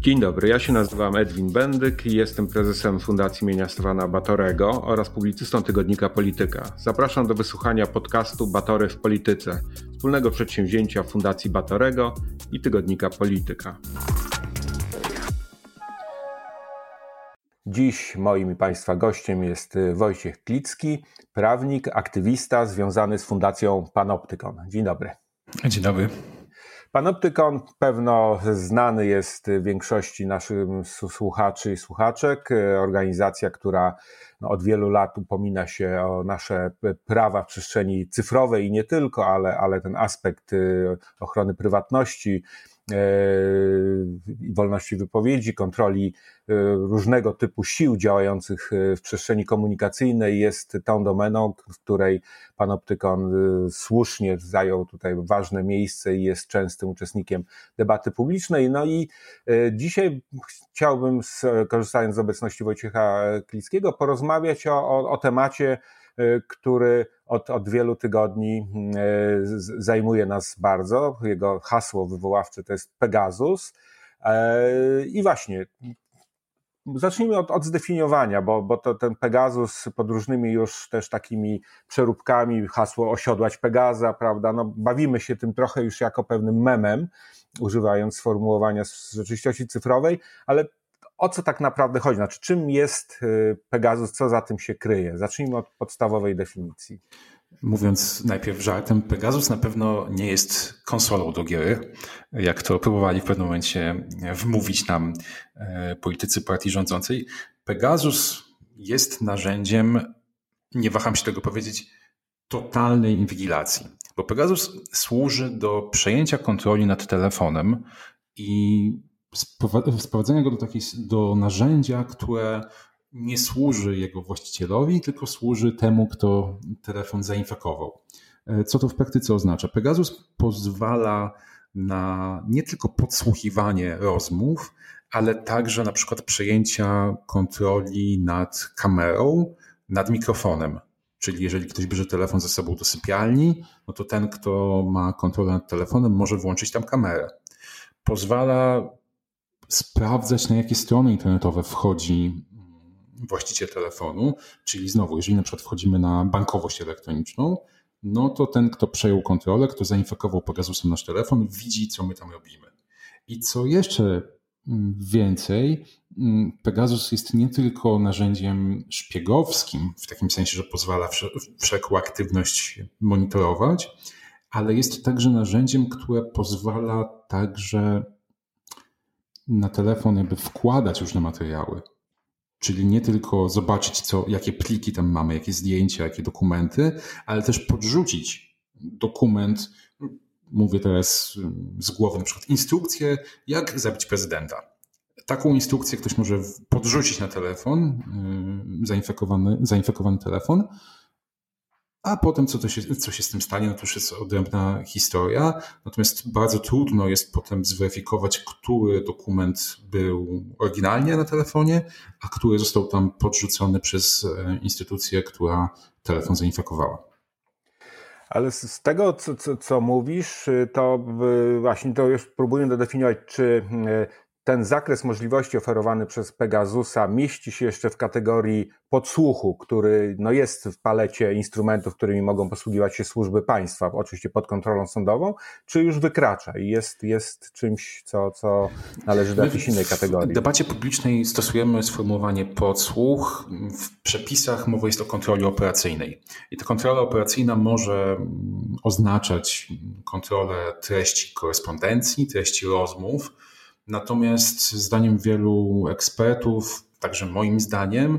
Dzień dobry, ja się nazywam Edwin Bendyk i jestem prezesem Fundacji imienia Stefana Batorego oraz publicystą tygodnika Polityka. Zapraszam do wysłuchania podcastu Batory w Polityce, wspólnego przedsięwzięcia Fundacji Batorego i tygodnika Polityka. Dziś moim i Państwa gościem jest Wojciech Klicki, prawnik, aktywista związany z Fundacją Panoptykon. Dzień dobry. Dzień dobry. Panoptykon pewno znany jest większości naszych słuchaczy i słuchaczek. Organizacja, która no, od wielu lat upomina się o nasze prawa w przestrzeni cyfrowej i nie tylko, ale, ale ten aspekt y, ochrony prywatności, wolności wypowiedzi, kontroli e, różnego typu sił działających e, w przestrzeni komunikacyjnej jest tą domeną, w której Panoptykon słusznie zajął tutaj ważne miejsce i jest częstym uczestnikiem debaty publicznej. No i dzisiaj chciałbym, korzystając z obecności Wojciecha Klickiego, porozmawiać o, o, o temacie, E, który od, od wielu tygodni e, zajmuje nas bardzo. Jego hasło wywoławcze to jest Pegasus. E, I właśnie, Zacznijmy od, od zdefiniowania, bo, bo to ten Pegasus pod różnymi już też takimi przeróbkami, hasło osiodłać Pegaza, prawda? No, bawimy się tym trochę już jako pewnym memem, używając sformułowania z rzeczywistości cyfrowej, ale o co tak naprawdę chodzi? Znaczy, czym jest y, Pegasus, co za tym się kryje? Zacznijmy od podstawowej definicji. Mówiąc najpierw żartem, Pegasus na pewno nie jest konsolą do gier, jak to próbowali w pewnym momencie wmówić nam e, politycy partii rządzącej. Pegasus jest narzędziem, nie waham się tego powiedzieć, totalnej inwigilacji. Bo Pegasus służy do przejęcia kontroli nad telefonem i sprowadzenia go do, takiej, do narzędzia, które nie służy jego właścicielowi, tylko służy temu, kto telefon zainfekował. E, co to w praktyce oznacza? Pegasus pozwala na nie tylko podsłuchiwanie rozmów, ale także na przykład przejęcia kontroli nad kamerą, nad mikrofonem. Czyli jeżeli ktoś bierze telefon ze sobą do sypialni, no to ten, kto ma kontrolę nad telefonem, może włączyć tam kamerę. Pozwala sprawdzać, na jakie strony internetowe wchodzi właściciel telefonu, czyli znowu, jeżeli na przykład wchodzimy na bankowość elektroniczną, no to ten, kto przejął kontrolę, kto zainfekował Pegasusem nasz telefon, widzi, co my tam robimy. I co jeszcze mm, więcej, mm, Pegasus jest nie tylko narzędziem szpiegowskim, w takim sensie, że pozwala wszelką aktywność monitorować, ale jest także narzędziem, które pozwala także na telefon jakby wkładać różne materiały. Czyli nie tylko zobaczyć, co, jakie pliki tam mamy, jakie zdjęcia, jakie dokumenty, ale też podrzucić dokument, mówię teraz z głowy, na przykład instrukcję, jak zabić prezydenta. Taką instrukcję ktoś może podrzucić na telefon, yy, zainfekowany, zainfekowany telefon, a potem, co, to się, co się z tym stanie, no to już jest odrębna historia. Natomiast bardzo trudno jest potem zweryfikować, który dokument był oryginalnie na telefonie, a który został tam podrzucony przez e, instytucję, która telefon zainfekowała. Ale z tego, co, co, co mówisz, to właśnie to już próbuję dodefiniować, czy e, ten zakres możliwości oferowany przez Pegasusa mieści się jeszcze w kategorii podsłuchu, który no jest w palecie instrumentów, którymi mogą posługiwać się służby państwa, oczywiście pod kontrolą sądową, czy już wykracza i jest, jest czymś, co, co należy do jakiejś innej kategorii? W debacie publicznej stosujemy sformułowanie podsłuch. W przepisach mowa jest o kontroli operacyjnej. I ta kontrola operacyjna może oznaczać kontrolę treści korespondencji, treści rozmów, Natomiast zdaniem wielu ekspertów, także moim zdaniem,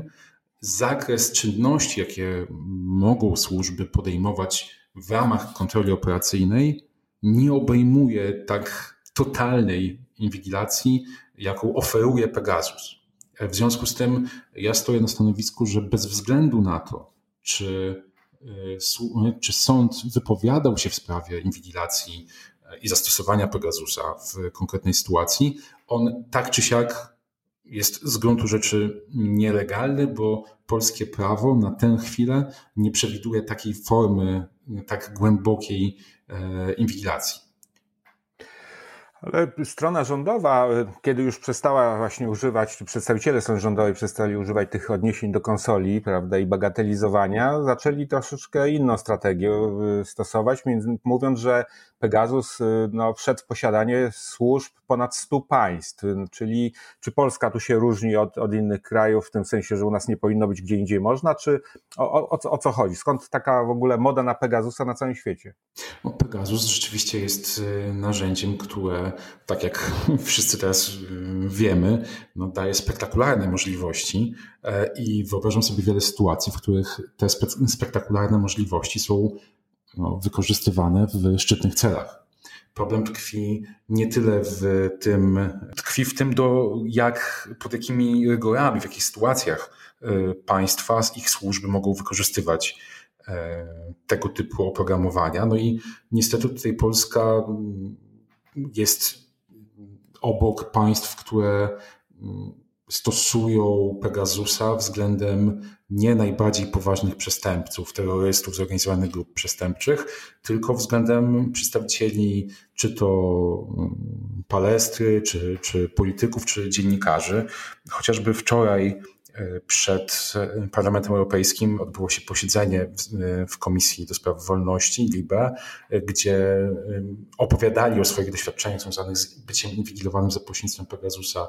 zakres czynności, jakie mogą służby podejmować w ramach kontroli operacyjnej, nie obejmuje tak totalnej inwigilacji, jaką oferuje Pegasus. W związku z tym ja stoję na stanowisku, że bez względu na to, czy, y, czy sąd wypowiadał się w sprawie inwigilacji i zastosowania Pegasusa w konkretnej sytuacji, on tak czy siak jest z gruntu rzeczy nielegalny, bo polskie prawo na tę chwilę nie przewiduje takiej formy, tak głębokiej e, inwigilacji. Ale strona rządowa, kiedy już przestała właśnie używać, czy przedstawiciele strony rządowej przestali używać tych odniesień do konsoli, prawda, i bagatelizowania, zaczęli troszeczkę inną strategię y, stosować, mówiąc, że Pegasus y, no, wszedł w posiadanie służb ponad 100 państw, czyli czy Polska tu się różni od, od innych krajów w tym sensie, że u nas nie powinno być gdzie indziej można, czy o, o, o co chodzi? Skąd taka w ogóle moda na Pegasusa na całym świecie? No, Pegasus rzeczywiście jest narzędziem, które, tak jak wszyscy teraz y, wiemy, no, daje spektakularne możliwości e, i wyobrażam sobie wiele sytuacji, w których te spektakularne możliwości są no, wykorzystywane w szczytnych celach. Problem tkwi nie tyle w tym, tkwi w tym, do jak, pod jakimi rygorami, w jakich sytuacjach y, państwa, ich służby mogą wykorzystywać e, tego typu oprogramowania. No i niestety tutaj Polska jest obok państw, które mm, stosują Pegasusa względem nie najbardziej poważnych przestępców, terrorystów, zorganizowanych grup przestępczych, tylko względem przedstawicieli czy to mm, palestry, czy, czy polityków, czy dziennikarzy. Chociażby wczoraj przed e, Parlamentem Europejskim odbyło się posiedzenie w Komisji do Spraw Wolności, LIBE, gdzie opowiadali o swoich doświadczeniach związanych z byciem inwigilowanym za pośrednictwem Pegasusa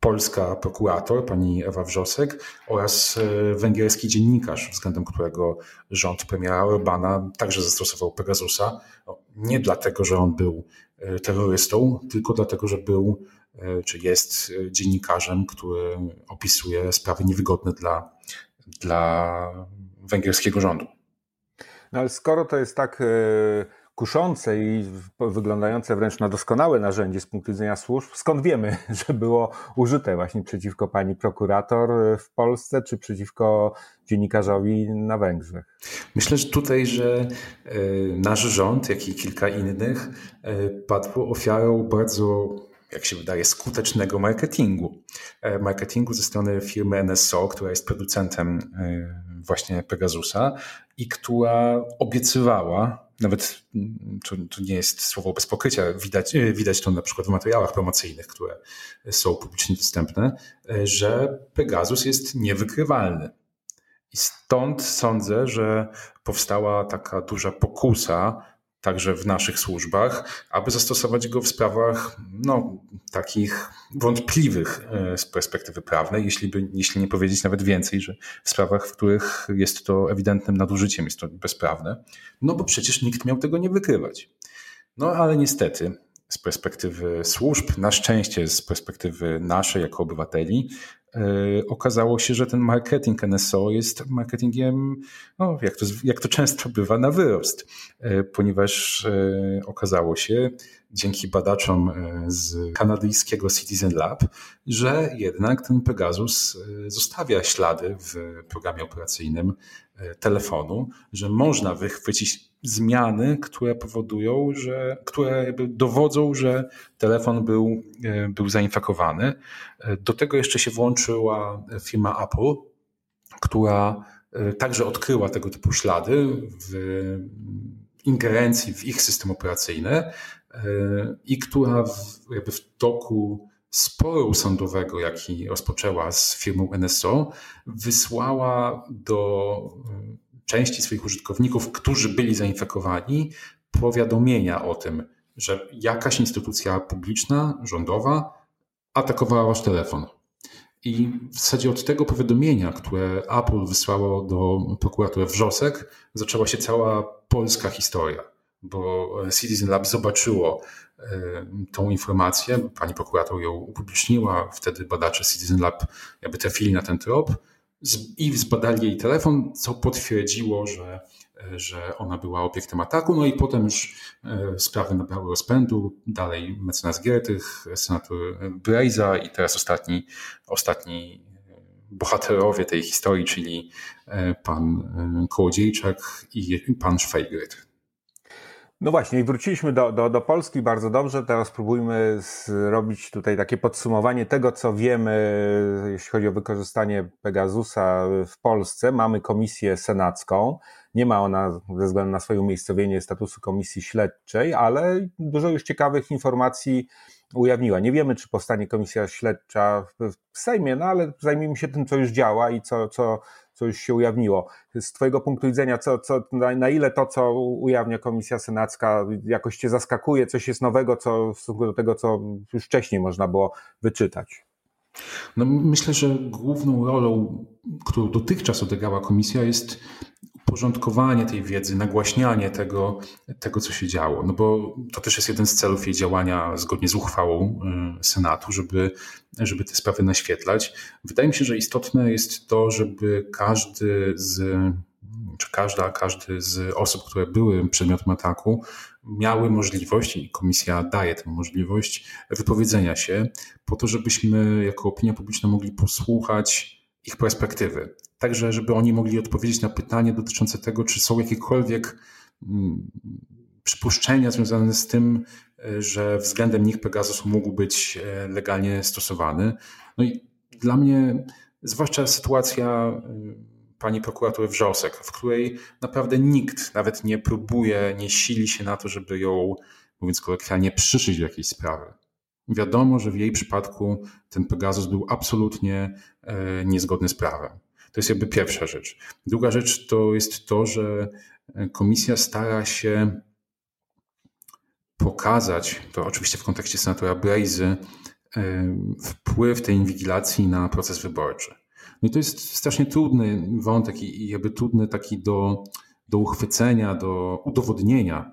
polska prokurator, pani Ewa Wrzosek oraz e, węgierski dziennikarz, względem którego rząd premiera Orbana także zastosował Pegasusa. No, nie dlatego, że on był e, terrorystą, tylko dlatego, że był e, czy jest dziennikarzem, który opisuje sprawy niewygodne dla, dla węgierskiego rządu. No ale skoro to jest tak kuszące i wyglądające wręcz na doskonałe narzędzie z punktu widzenia służb, skąd wiemy, że było użyte właśnie przeciwko pani prokurator w Polsce, czy przeciwko dziennikarzowi na Węgrzech? Myślę, że tutaj, że e, nasz rząd, jak i kilka innych, e, padło ofiarą bardzo jak się wydaje, skutecznego marketingu. E, marketingu ze strony firmy NSO, która jest producentem właśnie Pegasusa i która obiecywała nawet mm, to, to, nie jest słowo bez pokrycia, widać, e, widać to na przykład w materiałach promocyjnych, które są publicznie dostępne, e, że Pegasus jest niewykrywalny. I stąd sądzę, że powstała taka duża pokusa także w naszych służbach, aby zastosować go w sprawach no, takich wątpliwych e, z perspektywy prawnej, jeśli, by, jeśli nie powiedzieć nawet więcej, że w sprawach, w których jest to ewidentnym nadużyciem, jest to bezprawne, no bo przecież nikt miał tego nie wykrywać. No ale niestety z perspektywy służb, na szczęście z perspektywy naszej jako obywateli, okazało się, że ten marketing NSO jest marketingiem, no, jak, to, jak to często bywa, na wyrost, e, ponieważ e, okazało się dzięki badaczom z kanadyjskiego Citizen Lab, że jednak ten Pegasus zostawia ślady w programie operacyjnym telefonu, że można wychwycić zmiany, które powodują, że, które jakby dowodzą, że telefon był, e, był zainfekowany. E, do tego jeszcze się włączyła firma Apple, która e, także odkryła tego typu ślady w ingerencji w ich system operacyjny i która w, jakby w toku sporu sądowego, jaki rozpoczęła z firmą NSO, wysłała do części swoich użytkowników, którzy byli zainfekowani, powiadomienia o tym, że jakaś instytucja publiczna, rządowa atakowała wasz telefon. I w zasadzie od tego powiadomienia, które Apple wysłało do prokuratury Wrzosek, zaczęła się cała polska historia, bo Citizen Lab zobaczyło tą informację, pani prokurator ją upubliczniła, wtedy badacze Citizen Lab jakby trafili na ten trop i zbadali jej telefon, co potwierdziło, że, że ona była obiektem ataku. No i potem już e, sprawy nabrały rozpędu. Dalej mecenas Giertych, senator Brejza i teraz ostatni, ostatni e, bohaterowie tej historii, czyli e, pan Kołodziejczak i pan Szwajgert. No właśnie, i wróciliśmy do, do, do Polski bardzo dobrze. Teraz spróbujmy zrobić tutaj takie podsumowanie tego, co wiemy, jeśli chodzi o wykorzystanie Pegasusa w Polsce. Mamy komisję senacką. Nie ma ona ze względu na swoje umiejscowienie statusu komisji śledczej, ale dużo już ciekawych informacji ujawniła. Nie wiemy, czy powstanie komisja śledcza w Sejmie, no ale zajmijmy się tym, co już działa i co, co, co już się ujawniło. Z Twojego punktu widzenia, co, co, na, na ile to, co ujawnia Komisja Senacka, jakoś Cię zaskakuje, coś jest nowego, co w stosunku do tego, co już wcześniej można było wyczytać? No, myślę, że główną rolą, którą dotychczas odegrała komisja, jest porządkowanie tej wiedzy, nagłaśnianie tego, tego, co się działo. No bo to też jest jeden z celów jej działania zgodnie z uchwałą y, Senatu, żeby, żeby te sprawy naświetlać. Wydaje mi się, że istotne jest to, żeby każdy z czy każda, każdy z osób, które były przedmiotem ataku, miały możliwość, i komisja daje tę możliwość, wypowiedzenia się, po to, żebyśmy jako opinia publiczna mogli posłuchać ich perspektywy. Także, żeby oni mogli odpowiedzieć na pytanie dotyczące tego, czy są jakiekolwiek mm, przypuszczenia związane z tym, że względem nich Pegasus mógł być e, legalnie stosowany. No i dla mnie, zwłaszcza sytuacja y, pani prokurator Wrzosek, w której naprawdę nikt nawet nie próbuje, nie sili się na to, żeby ją, mówiąc kolokwialnie, przyszyć do jakiejś sprawy. Wiadomo, że w jej przypadku ten Pegasus był absolutnie e, niezgodny z prawem. To jest jakby pierwsza rzecz. Druga rzecz to jest to, że e, komisja stara się pokazać, to oczywiście w kontekście senatora Brejzy, e, wpływ tej inwigilacji na proces wyborczy. No i to jest strasznie trudny wątek i jakby trudny taki do, do uchwycenia, do udowodnienia,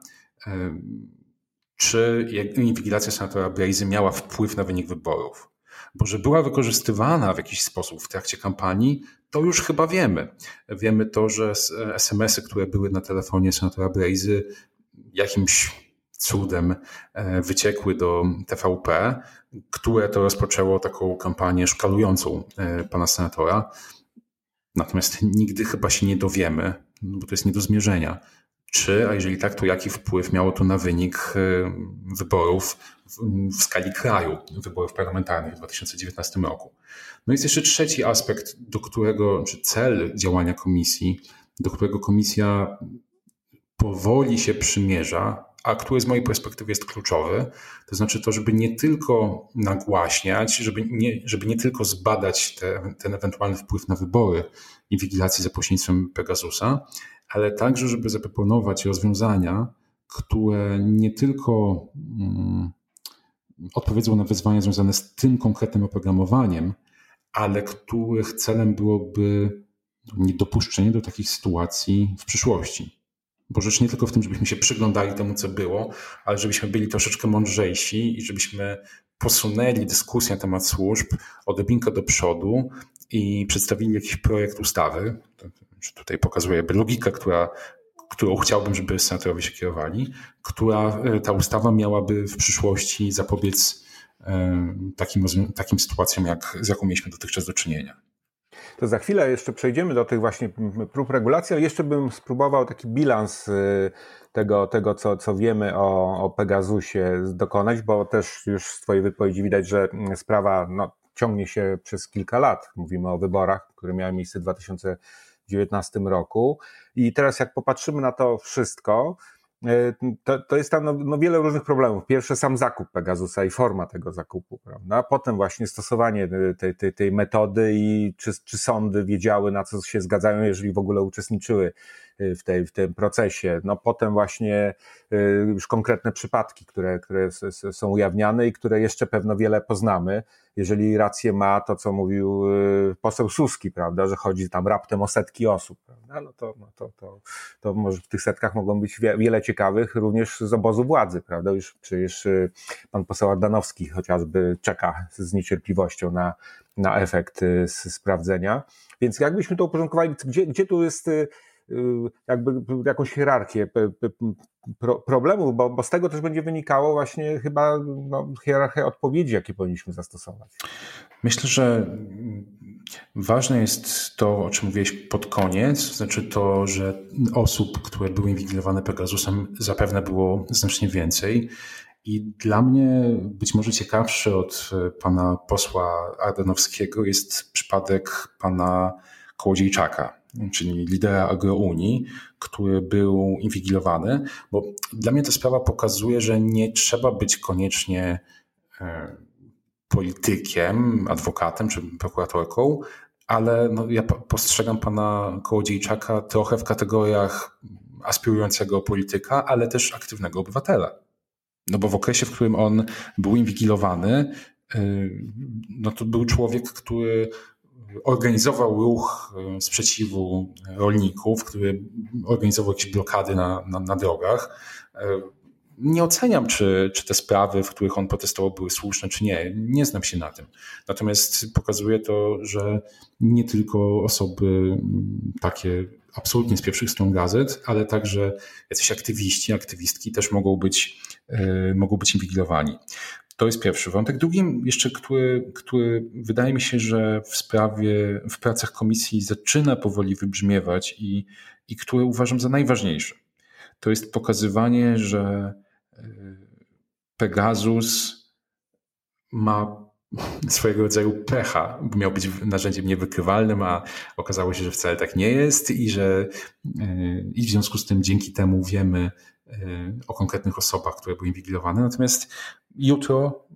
czy inwigilacja senatora Brejzy miała wpływ na wynik wyborów. Bo że była wykorzystywana w jakiś sposób w trakcie kampanii, to już chyba wiemy. Wiemy to, że SMS-y, które były na telefonie senatora Brejzy, jakimś cudem e, wyciekły do TVP, które to rozpoczęło taką kampanię szkalującą e, pana senatora. Natomiast nigdy chyba się nie dowiemy, bo to jest nie do zmierzenia, czy, a jeżeli tak, to jaki wpływ miało to na wynik e, wyborów w skali kraju, wyborów parlamentarnych w 2019 roku. No jest jeszcze trzeci aspekt, do którego, czy cel działania komisji, do którego komisja powoli się przymierza, a który z mojej perspektywy jest kluczowy, to znaczy to, żeby nie tylko nagłaśniać, żeby nie, żeby nie tylko zbadać te, ten ewentualny wpływ na wybory inwigilacji za pośrednictwem Pegasusa, ale także, żeby zaproponować rozwiązania, które nie tylko mm, odpowiedzą na wyzwania związane z tym konkretnym oprogramowaniem, ale których celem byłoby niedopuszczenie do takich sytuacji w przyszłości. Bo rzecz nie tylko w tym, żebyśmy się przyglądali temu, co było, ale żebyśmy byli troszeczkę mądrzejsi i żebyśmy posunęli dyskusję na temat służb odrobinkę do przodu i przedstawili jakiś projekt ustawy. Tutaj pokazuję logikę, która, którą chciałbym, żeby senatorowie się kierowali, która e, ta ustawa miałaby w przyszłości zapobiec e, takim, takim sytuacjom, jak, z jaką mieliśmy dotychczas do czynienia. To za chwilę jeszcze przejdziemy do tych właśnie prób regulacji, ale jeszcze bym spróbował taki bilans y, tego, tego co, co wiemy o, o Pegasusie dokonać, bo też już z Twojej wypowiedzi widać, że sprawa no, ciągnie się przez kilka lat. Mówimy o wyborach, które miały miejsce w 2019 roku. I teraz jak popatrzymy na to wszystko, E, to, to jest tam no, no, wiele różnych problemów. Pierwsze sam zakup Pegasusa i forma tego zakupu, prawda? Potem właśnie stosowanie e, tej, tej, tej metody i czy, czy sądy wiedziały, na co się zgadzają, jeżeli w ogóle uczestniczyły w, tej, w tym procesie. No potem właśnie y, już konkretne przypadki, które, które są ujawniane i które jeszcze pewno wiele poznamy. Jeżeli rację ma to, co mówił y, poseł Suski, prawda, że chodzi tam raptem o setki osób, prawda, no to, no to, to, to może w tych setkach mogą być wiele ciekawych również z obozu władzy, prawda, już przecież pan poseł Ardanowski chociażby czeka z niecierpliwością na, na efekt sprawdzenia. Więc jakbyśmy to uporządkowali, gdzie, gdzie tu jest Y, jakby jakąś hierarchię problemów, bo, bo z tego też będzie wynikało właśnie chyba no, hierarchia odpowiedzi, jakie powinniśmy zastosować. Myślę, że ważne jest to, o czym mówiłeś pod koniec, znaczy to, że osób, które były inwigilowane Pegasusem zapewne było znacznie więcej. I dla mnie być może ciekawszy od pana posła Ardanowskiego jest przypadek pana Kołodziejczaka, czyli lidera agrounii, który był inwigilowany, bo dla mnie ta sprawa pokazuje, że nie trzeba być koniecznie e, politykiem, adwokatem czy prokuratorką, ale no, ja postrzegam pana Kołodziejczaka trochę w kategoriach aspirującego polityka, ale też aktywnego obywatela. No bo w okresie, w którym on był inwigilowany, y, no to był człowiek, który organizował ruch y, sprzeciwu rolników, który organizował jakieś blokady na, na, na drogach. Y, nie oceniam, czy, czy te sprawy, w których on protestował, były słuszne, czy nie. Nie znam się na tym. Natomiast pokazuje to, że nie tylko osoby mm, takie absolutnie z pierwszych stron gazet, ale także jacyś aktywiści, aktywistki też mogą być, yy, mogą być inwigilowani. To jest pierwszy wątek. Drugim jeszcze, który, który wydaje mi się, że w sprawie, w pracach komisji zaczyna powoli wybrzmiewać i, i które uważam za najważniejsze. To jest pokazywanie, że Pegasus ma swojego rodzaju pecha, miał być narzędziem niewykrywalnym, a okazało się, że wcale tak nie jest i że i w związku z tym dzięki temu wiemy o konkretnych osobach, które były inwigilowane. Natomiast jutro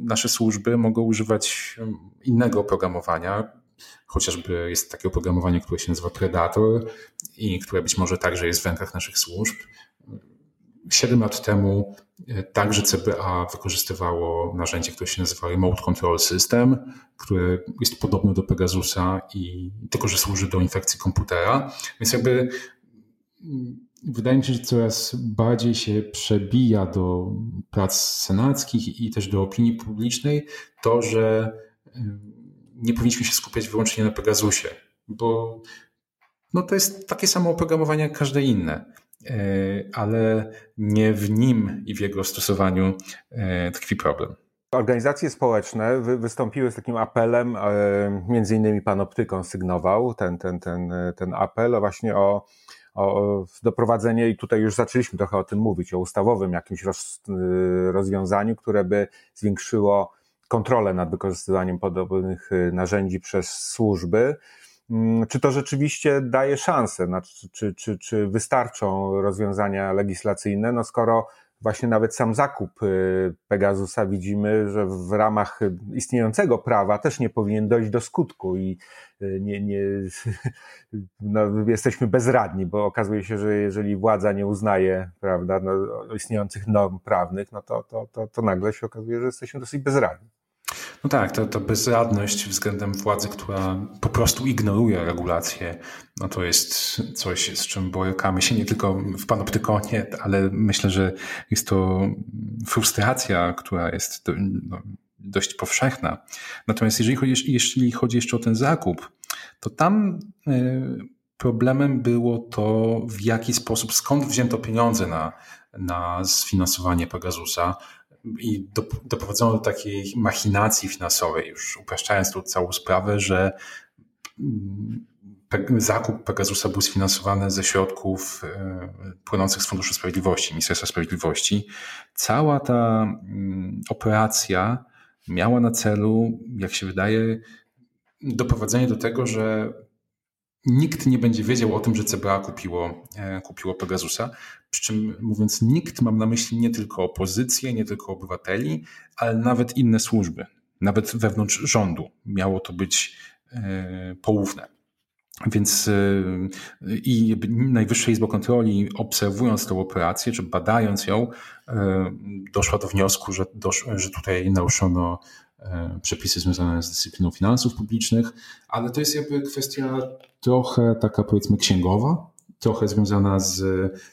nasze służby mogą używać innego oprogramowania, chociażby jest takie oprogramowanie, które się nazywa Predator i które być może także jest w rękach naszych służb. Siedem lat temu e, także CBA wykorzystywało narzędzie, które się nazywa Remote Control System, które jest podobne do Pegasusa i tylko, że służy do infekcji komputera. Więc jakby mm, wydaje mi się, że coraz bardziej się przebija do prac senackich i też do opinii publicznej to, że nie powinniśmy się skupiać wyłącznie na Pegasusie, bo no to jest takie samo oprogramowanie jak każde inne. E, ale nie w nim i w jego stosowaniu e, tkwi problem. Organizacje społeczne wystąpiły z takim apelem, e, między innymi pan Optykon sygnował ten, ten, ten, ten apel właśnie o, o doprowadzenie, i tutaj już zaczęliśmy trochę o tym mówić, o ustawowym jakimś roz, rozwiązaniu, które by zwiększyło kontrolę nad wykorzystywaniem podobnych narzędzi przez służby. Mm, czy to rzeczywiście daje szansę, znaczy, czy, czy, czy wystarczą rozwiązania legislacyjne, no skoro właśnie nawet sam zakup y, Pegasusa widzimy, że w ramach istniejącego prawa też nie powinien dojść do skutku i y, nie, nie, no, jesteśmy bezradni, bo okazuje się, że jeżeli władza nie uznaje prawda, no, istniejących norm prawnych, no to, to, to, to nagle się okazuje, że jesteśmy dosyć bezradni. No tak, to, to bezradność względem władzy, która po prostu ignoruje regulacje, no to jest coś, z czym borykamy się nie tylko w panoptykonie, ale myślę, że jest to frustracja, która jest do, no, dość powszechna. Natomiast jeżeli chodzi, jeśli chodzi jeszcze o ten zakup, to tam y, problemem było to, w jaki sposób, skąd wzięto pieniądze na, na sfinansowanie Pegasusa i doprowadzono do takiej machinacji finansowej, już upraszczając tu całą sprawę, że mm, zakup Pegasusa był sfinansowany ze środków e, płynących z Funduszu Sprawiedliwości, Ministerstwa Sprawiedliwości. Cała ta mm, operacja miała na celu, jak się wydaje, doprowadzenie do tego, że nikt nie będzie wiedział o tym, że CBA kupiło, e, kupiło Pegasusa. Przy czym mówiąc nikt, mam na myśli nie tylko opozycję, nie tylko obywateli, ale nawet inne służby, nawet wewnątrz rządu. Miało to być e, poufne. Więc e, i Najwyższa Izba Kontroli, obserwując tę operację, czy badając ją, doszła do wniosku, że, że tutaj naruszono przepisy związane z dyscypliną finansów publicznych, ale to jest jakby kwestia trochę taka powiedzmy księgowa, trochę związana z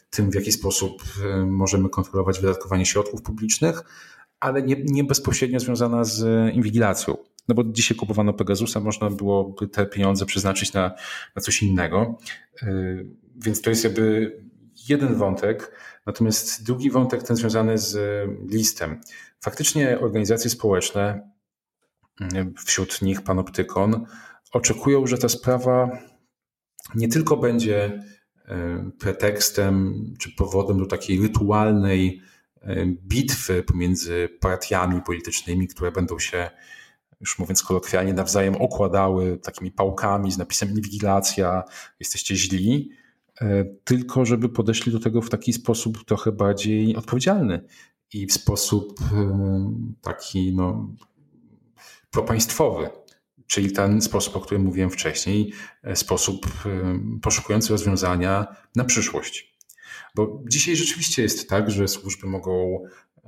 tym, w jaki sposób e, możemy kontrolować wydatkowanie środków publicznych, ale nie, nie bezpośrednio związana z inwigilacją. No bo dzisiaj kupowano Pegasusa, można byłoby te pieniądze przeznaczyć na, na coś innego. E, więc to jest jakby jeden wątek. Natomiast drugi wątek, ten związany z listem. Faktycznie organizacje społeczne, wśród nich Panoptykon, oczekują, że ta sprawa nie tylko będzie e, pretekstem czy powodem do takiej rytualnej e, bitwy pomiędzy partiami politycznymi, które będą się już mówiąc kolokwialnie, nawzajem okładały takimi pałkami z napisem inwigilacja, jesteście źli, e, tylko żeby podeszli do tego w taki sposób trochę bardziej odpowiedzialny i w sposób taki no, propaństwowy. Czyli ten sposób, o którym mówiłem wcześniej, e, sposób poszukujący rozwiązania na przyszłość. Bo dzisiaj rzeczywiście jest tak, że służby mogą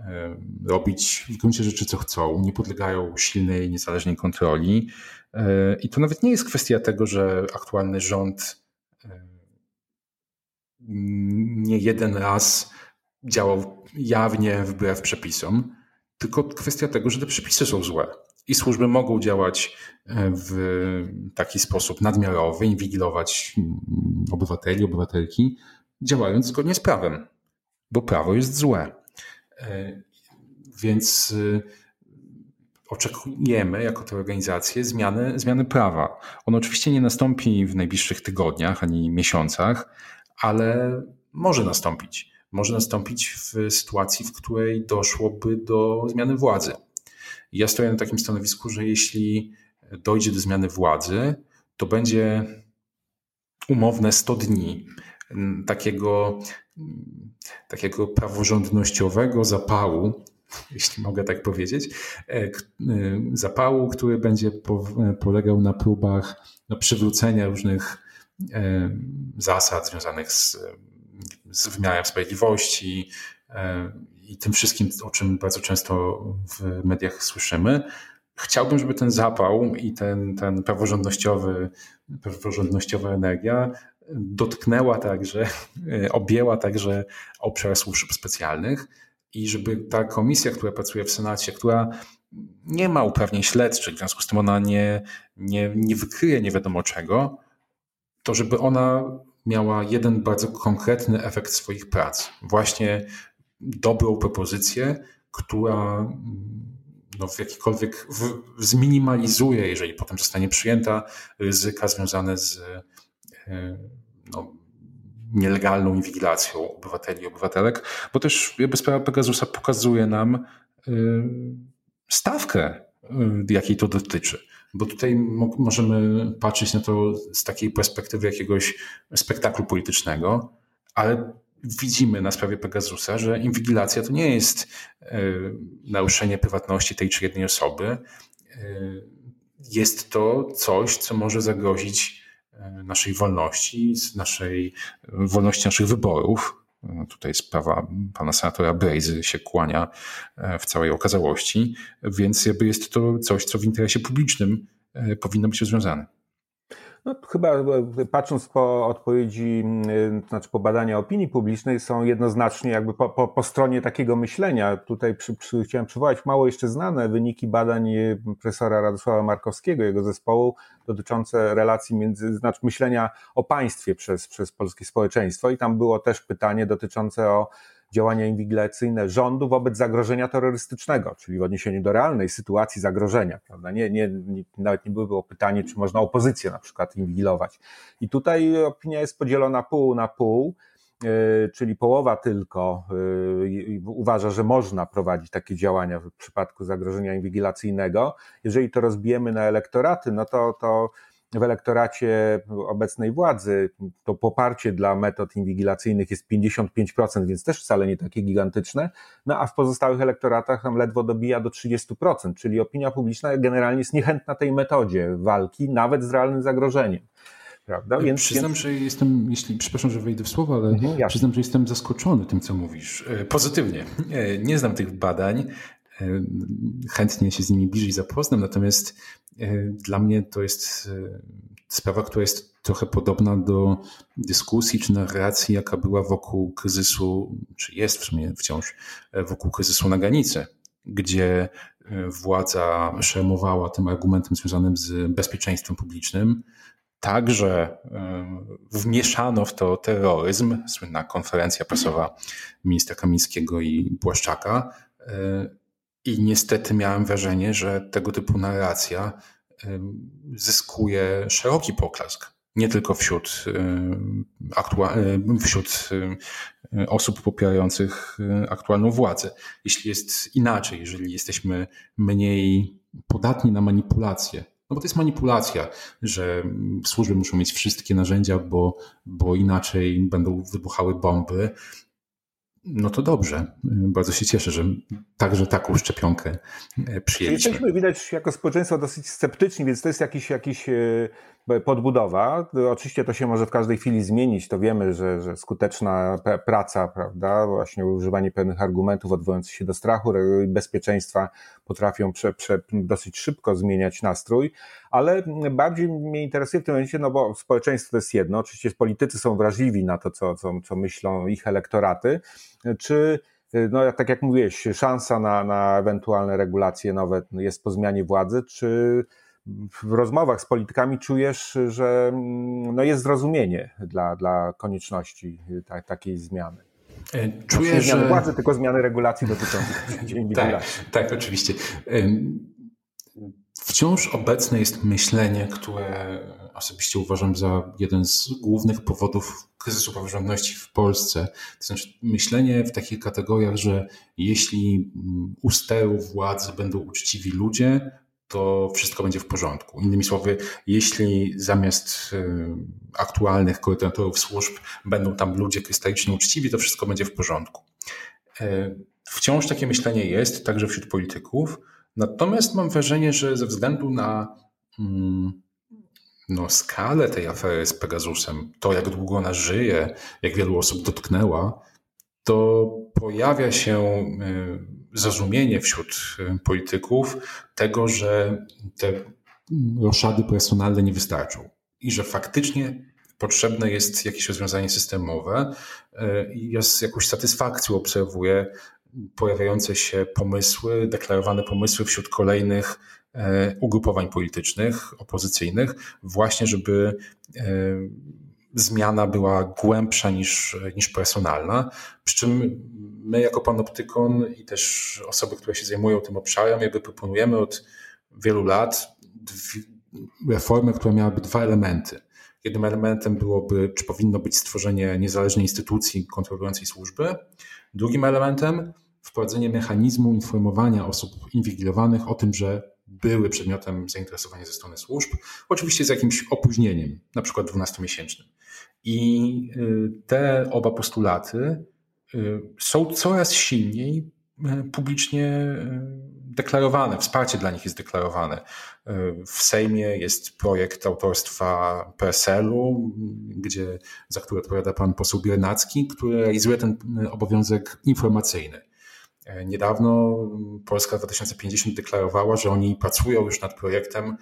E, robić w gruncie rzeczy co chcą, nie podlegają silnej, niezależnej kontroli. E, I to nawet nie jest kwestia tego, że aktualny rząd e, nie jeden raz działał jawnie wbrew przepisom, tylko kwestia tego, że te przepisy są złe. I służby mogą działać w taki sposób nadmiarowy, inwigilować obywateli, obywatelki, działając zgodnie z prawem, bo prawo jest złe. E, więc y, oczekujemy jako te organizacje zmiany, zmiany prawa. On oczywiście nie nastąpi w najbliższych tygodniach ani miesiącach, ale może nastąpić. Może nastąpić w sytuacji, w której doszłoby do zmiany władzy. Ja stoję na takim stanowisku, że jeśli dojdzie do zmiany władzy, to będzie umowne 100 dni takiego takiego praworządnościowego zapału, jeśli mogę tak powiedzieć, e, e, zapału, który będzie polegał na próbach no, przywrócenia różnych e, zasad związanych z, z wymiarem sprawiedliwości i tym wszystkim, o czym bardzo często w mediach słyszymy. Chciałbym, żeby ten zapał i ten, ten praworządnościowy, praworządnościowa energia dotknęła także, objęła także obszar służb specjalnych i żeby ta komisja, która pracuje w Senacie, która nie ma uprawnień śledczych, w związku z tym ona nie, nie, nie wykryje nie wiadomo czego, to żeby ona miała jeden bardzo konkretny efekt swoich prac. Właśnie dobrą propozycję, która no, w jakikolwiek w, zminimalizuje, jeżeli potem zostanie przyjęta, ryzyka związane z e, no, nielegalną inwigilacją obywateli i obywatelek, bo też jakby sprawa Pegasusa pokazuje nam y, stawkę, y, jakiej to dotyczy. Bo tutaj możemy patrzeć na to z takiej perspektywy jakiegoś spektaklu politycznego, ale widzimy na sprawie Pegasusa, że inwigilacja to nie jest y, naruszenie prywatności tej czy jednej osoby. Jest to coś, co może zagrozić E, naszej wolności, naszej wolności naszych wyborów. E, tutaj sprawa pana senatora Brejzy się kłania e, w całej okazałości, więc jakby jest to coś, co w interesie publicznym powinno być rozwiązane. No, chyba e, patrząc po odpowiedzi, e, znaczy po badania opinii publicznej, są jednoznacznie jakby po, po, po stronie takiego myślenia. Tutaj przy, przy, chciałem przywołać mało jeszcze znane wyniki badań e, profesora Radosława Markowskiego, jego zespołu, dotyczące relacji między, znaczy myślenia o państwie przez, przez polskie społeczeństwo. I tam było też pytanie dotyczące o działania inwigilacyjne rządu wobec zagrożenia terrorystycznego, czyli w odniesieniu do realnej sytuacji zagrożenia, prawda? Nie, nie, nawet nie było pytanie, czy można opozycję na przykład inwigilować. I tutaj opinia jest podzielona pół na pół, yy, czyli połowa tylko yy, uważa, że można prowadzić takie działania w przypadku zagrożenia inwigilacyjnego. Jeżeli to rozbijemy na elektoraty, no to, to w elektoracie obecnej władzy to poparcie dla metod inwigilacyjnych jest 55%, więc też wcale nie takie gigantyczne, no a w pozostałych elektoratach tam ledwo dobija do 30%, czyli opinia publiczna generalnie jest niechętna tej metodzie walki, nawet z realnym zagrożeniem. Prawda? Więc, przyznam, więc... że jestem, jeśli, przepraszam, że wejdę w słowo, ale mhm, przyznam, że jestem zaskoczony tym, co mówisz. E, pozytywnie. E, nie znam tych badań, e, chętnie się z nimi bliżej zapoznam, natomiast dla mnie to jest e, sprawa, która jest trochę podobna do dyskusji czy narracji, jaka była wokół kryzysu, czy jest w sumie wciąż e, wokół kryzysu na granicy, gdzie władza szermowała tym argumentem związanym z bezpieczeństwem publicznym. Także wmieszano w to terroryzm, słynna konferencja prasowa ministra Kamińskiego i Błaszczaka, i niestety miałem wrażenie, że tego typu narracja zyskuje szeroki poklask. Nie tylko wśród, wśród osób popierających aktualną władzę. Jeśli jest inaczej, jeżeli jesteśmy mniej podatni na manipulacje. No bo to jest manipulacja, że służby muszą mieć wszystkie narzędzia, bo, bo inaczej będą wybuchały bomby no to dobrze. Bardzo się cieszę, że także taką szczepionkę e, przyjęliśmy. Jesteśmy, widać, jako społeczeństwo dosyć sceptyczni, więc to jest jakiś, jakiś e, podbudowa. Oczywiście to się może w każdej chwili zmienić. To wiemy, że, że skuteczna praca, prawda, właśnie używanie pewnych argumentów odwołujących się do strachu i bezpieczeństwa potrafią prze, prze, dosyć szybko zmieniać nastrój, ale bardziej mnie interesuje w tym momencie, no bo społeczeństwo to jest jedno, oczywiście politycy są wrażliwi na to, co, co, co myślą ich elektoraty, czy no tak jak mówiłeś, szansa na, na ewentualne regulacje nowe jest po zmianie władzy, czy w rozmowach z politykami czujesz, że no jest zrozumienie dla, dla konieczności ta, takiej zmiany? E, czuję, nie zmiany że... władzy, tylko zmiany regulacji dotyczących tak, tak, oczywiście. Wciąż obecne jest myślenie, które osobiście uważam za jeden z głównych powodów kryzysu praworządności w Polsce. To znaczy myślenie w takich kategoriach, że jeśli u steru władzy będą uczciwi ludzie, to wszystko będzie w porządku. Innymi słowy, jeśli zamiast y, aktualnych koordynatorów służb będą tam ludzie krystalicznie uczciwi, to wszystko będzie w porządku. E, wciąż takie myślenie jest, także wśród polityków. Natomiast mam wrażenie, że ze względu na mm, no, skalę tej afery z Pegasusem, to jak długo ona żyje, jak wielu osób dotknęła, to pojawia się y, zrozumienie wśród y, polityków tego, że te roszady personalne nie wystarczą i że faktycznie potrzebne jest jakieś rozwiązanie systemowe. Y, ja z jakąś satysfakcją obserwuję pojawiające się pomysły, deklarowane pomysły wśród kolejnych y, ugrupowań politycznych, opozycyjnych, właśnie żeby zmiana była głębsza niż, niż personalna. Przy czym my jako panoptykon i też osoby, które się zajmują tym obszarem, jakby proponujemy od wielu lat reformę, która miałaby dwa elementy. Jednym elementem byłoby, czy powinno być stworzenie niezależnej instytucji kontrolującej służby. Drugim elementem wprowadzenie mechanizmu informowania osób inwigilowanych o tym, że były przedmiotem zainteresowania ze strony służb, oczywiście z jakimś opóźnieniem, na przykład 12-miesięcznym. I y, te oba postulaty są coraz silniej y, publicznie deklarowane, wsparcie dla nich jest deklarowane. W Sejmie jest projekt autorstwa PSL-u, gdzie, za który odpowiada pan poseł Biernacki, który realizuje ten obowiązek informacyjny. Niedawno Polska 2050 deklarowała, że oni pracują już nad projektem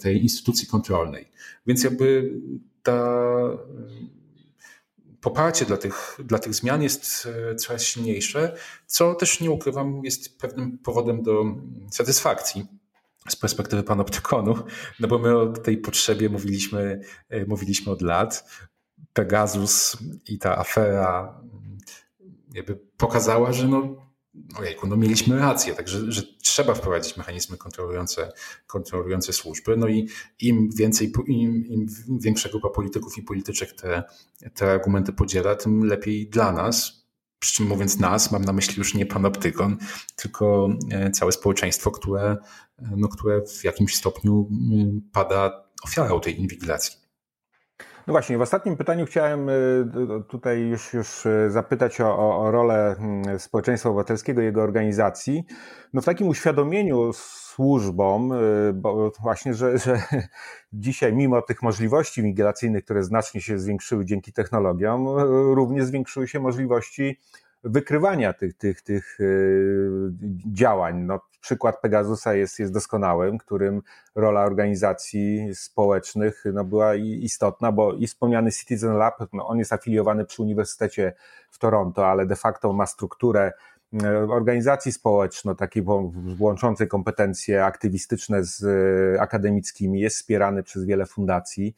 tej instytucji kontrolnej. Więc jakby ta poparcie dla tych, dla tych zmian jest e, coraz silniejsze, co też nie ukrywam, jest pewnym powodem do satysfakcji z perspektywy panoptykonu, no bo my o tej potrzebie mówiliśmy, e, mówiliśmy od lat. Pegasus i ta afera jakby pokazała, że no, ojejku, no mieliśmy rację, także że trzeba wprowadzić mechanizmy kontrolujące, kontrolujące służby. No i im więcej, im, im większa grupa polityków i polityczek te, te argumenty podziela, tym lepiej dla nas. Przy czym mówiąc nas, mam na myśli już nie panoptykon, tylko e, całe społeczeństwo, które, no, które w jakimś stopniu pada ofiarą tej inwigilacji. No właśnie, w ostatnim pytaniu chciałem y, tutaj już, już y, zapytać o, o rolę mm, społeczeństwa obywatelskiego, jego organizacji. No w takim uświadomieniu służbom, y, bo właśnie, że, że dzisiaj mimo tych możliwości migracyjnych, które znacznie się zwiększyły dzięki technologiom, również zwiększyły się możliwości wykrywania tych, tych, tych działań. No, przykład Pegasusa jest, jest doskonałym, którym rola organizacji społecznych no, była istotna, bo i wspomniany Citizen Lab, no, on jest afiliowany przy Uniwersytecie w Toronto, ale de facto ma strukturę e, organizacji społeczno, takiej łączącej kompetencje aktywistyczne z e, akademickimi, jest wspierany przez wiele fundacji.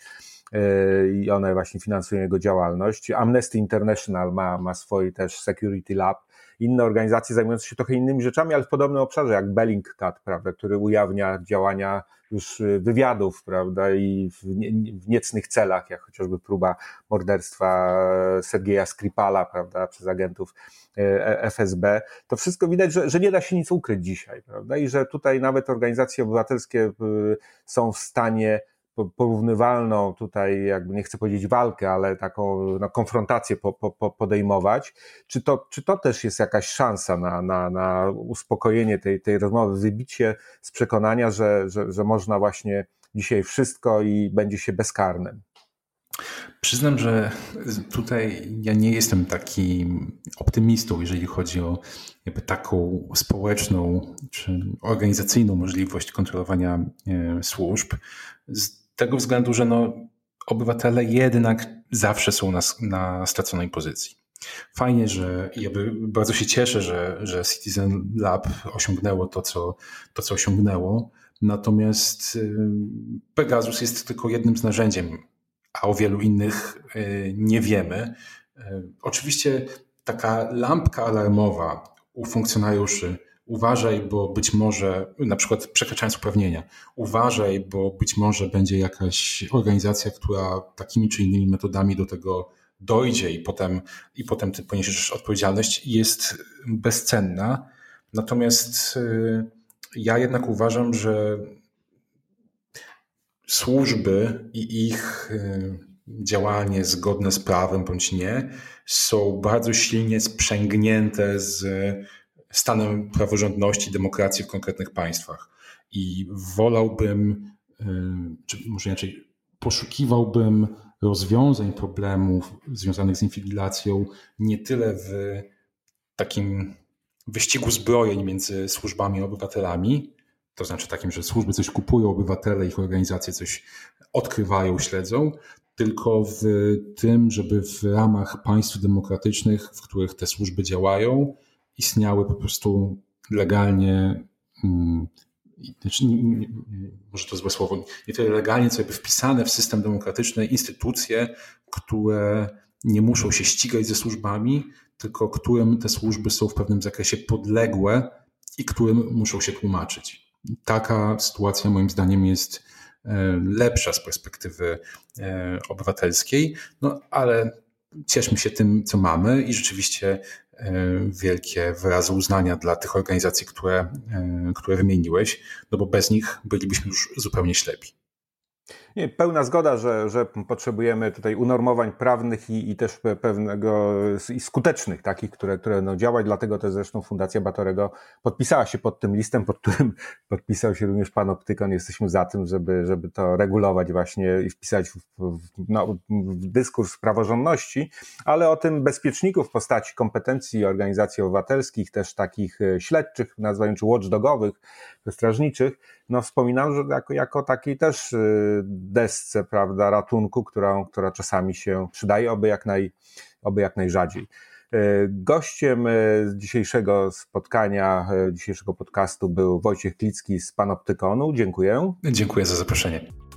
I one właśnie finansują jego działalność. Amnesty International ma, ma swój też Security Lab, inne organizacje zajmujące się trochę innymi rzeczami, ale w podobnym obszarze, jak Bellingcat, prawda, który ujawnia działania już y, wywiadów, prawda, i w, nie, w niecnych celach, jak chociażby próba morderstwa Sergeja Skripala, prawda, przez agentów y, e, FSB. To wszystko widać, że, że nie da się nic ukryć dzisiaj, prawda, i że tutaj nawet organizacje obywatelskie y, są w stanie porównywalną tutaj, jakby nie chcę powiedzieć walkę, ale taką no, konfrontację po, po, podejmować. Czy to, czy to też jest jakaś szansa na, na, na uspokojenie tej, tej rozmowy, wybicie z przekonania, że, że, że można właśnie dzisiaj wszystko i będzie się bezkarnym? Przyznam, że tutaj ja nie jestem takim optymistą, jeżeli chodzi o jakby taką społeczną czy organizacyjną możliwość kontrolowania e, służb. Z tego względu, że no, obywatele jednak zawsze są na, na straconej pozycji. Fajnie, że ja bardzo się cieszę, że, że Citizen Lab osiągnęło to co, to, co osiągnęło. Natomiast y, Pegasus jest tylko jednym z narzędziem, a o wielu innych y, nie wiemy. Y, oczywiście taka lampka alarmowa u funkcjonariuszy uważaj, bo być może, na przykład przekraczając uprawnienia, uważaj, bo być może będzie jakaś organizacja, która takimi czy innymi metodami do tego dojdzie i potem, i potem ty poniesiesz odpowiedzialność, jest bezcenna. Natomiast y, ja jednak uważam, że służby i ich y, działanie zgodne z prawem bądź nie są bardzo silnie sprzęgnięte z stanem praworządności, demokracji w konkretnych państwach. I wolałbym, y, czy może inaczej, poszukiwałbym rozwiązań problemów związanych z infiltracją nie tyle w takim wyścigu zbrojeń między służbami a obywatelami, to znaczy takim, że służby coś kupują, obywatele, ich organizacje coś odkrywają, śledzą, tylko w tym, żeby w ramach państw demokratycznych, w których te służby działają, istniały po prostu legalnie, mm, znaczy, może to złe słowo, nie tyle legalnie, co jakby wpisane w system demokratyczny instytucje, które nie muszą się ścigać ze służbami, tylko którym te służby są w pewnym zakresie podległe i którym muszą się tłumaczyć. Taka sytuacja moim zdaniem jest e, lepsza z perspektywy e, obywatelskiej, no ale cieszmy się tym, co mamy i rzeczywiście wielkie wyrazy uznania dla tych organizacji, które, e, które wymieniłeś, no bo bez nich bylibyśmy już zupełnie ślepi. Nie, pełna zgoda, że, że potrzebujemy tutaj unormowań prawnych i, i też pewnego i skutecznych takich, które, które będą działać. Dlatego też zresztą Fundacja Batorego podpisała się pod tym listem, pod którym podpisał się również pan Optykon. Jesteśmy za tym, żeby, żeby to regulować właśnie i wpisać w, w, no, w dyskurs praworządności, ale o tym bezpieczników w postaci kompetencji organizacji obywatelskich, też takich e, śledczych, nazwijmy czy watchdogowych, strażniczych, no wspominam, że jako, jako też y, desce, prawda, ratunku, która, która czasami się przydaje, oby jak, naj, oby jak najrzadziej. Y, gościem y, dzisiejszego spotkania, dzisiejszego podcastu był Wojciech Klicki z Panoptykonu. Dziękuję. Dziękuję za zaproszenie.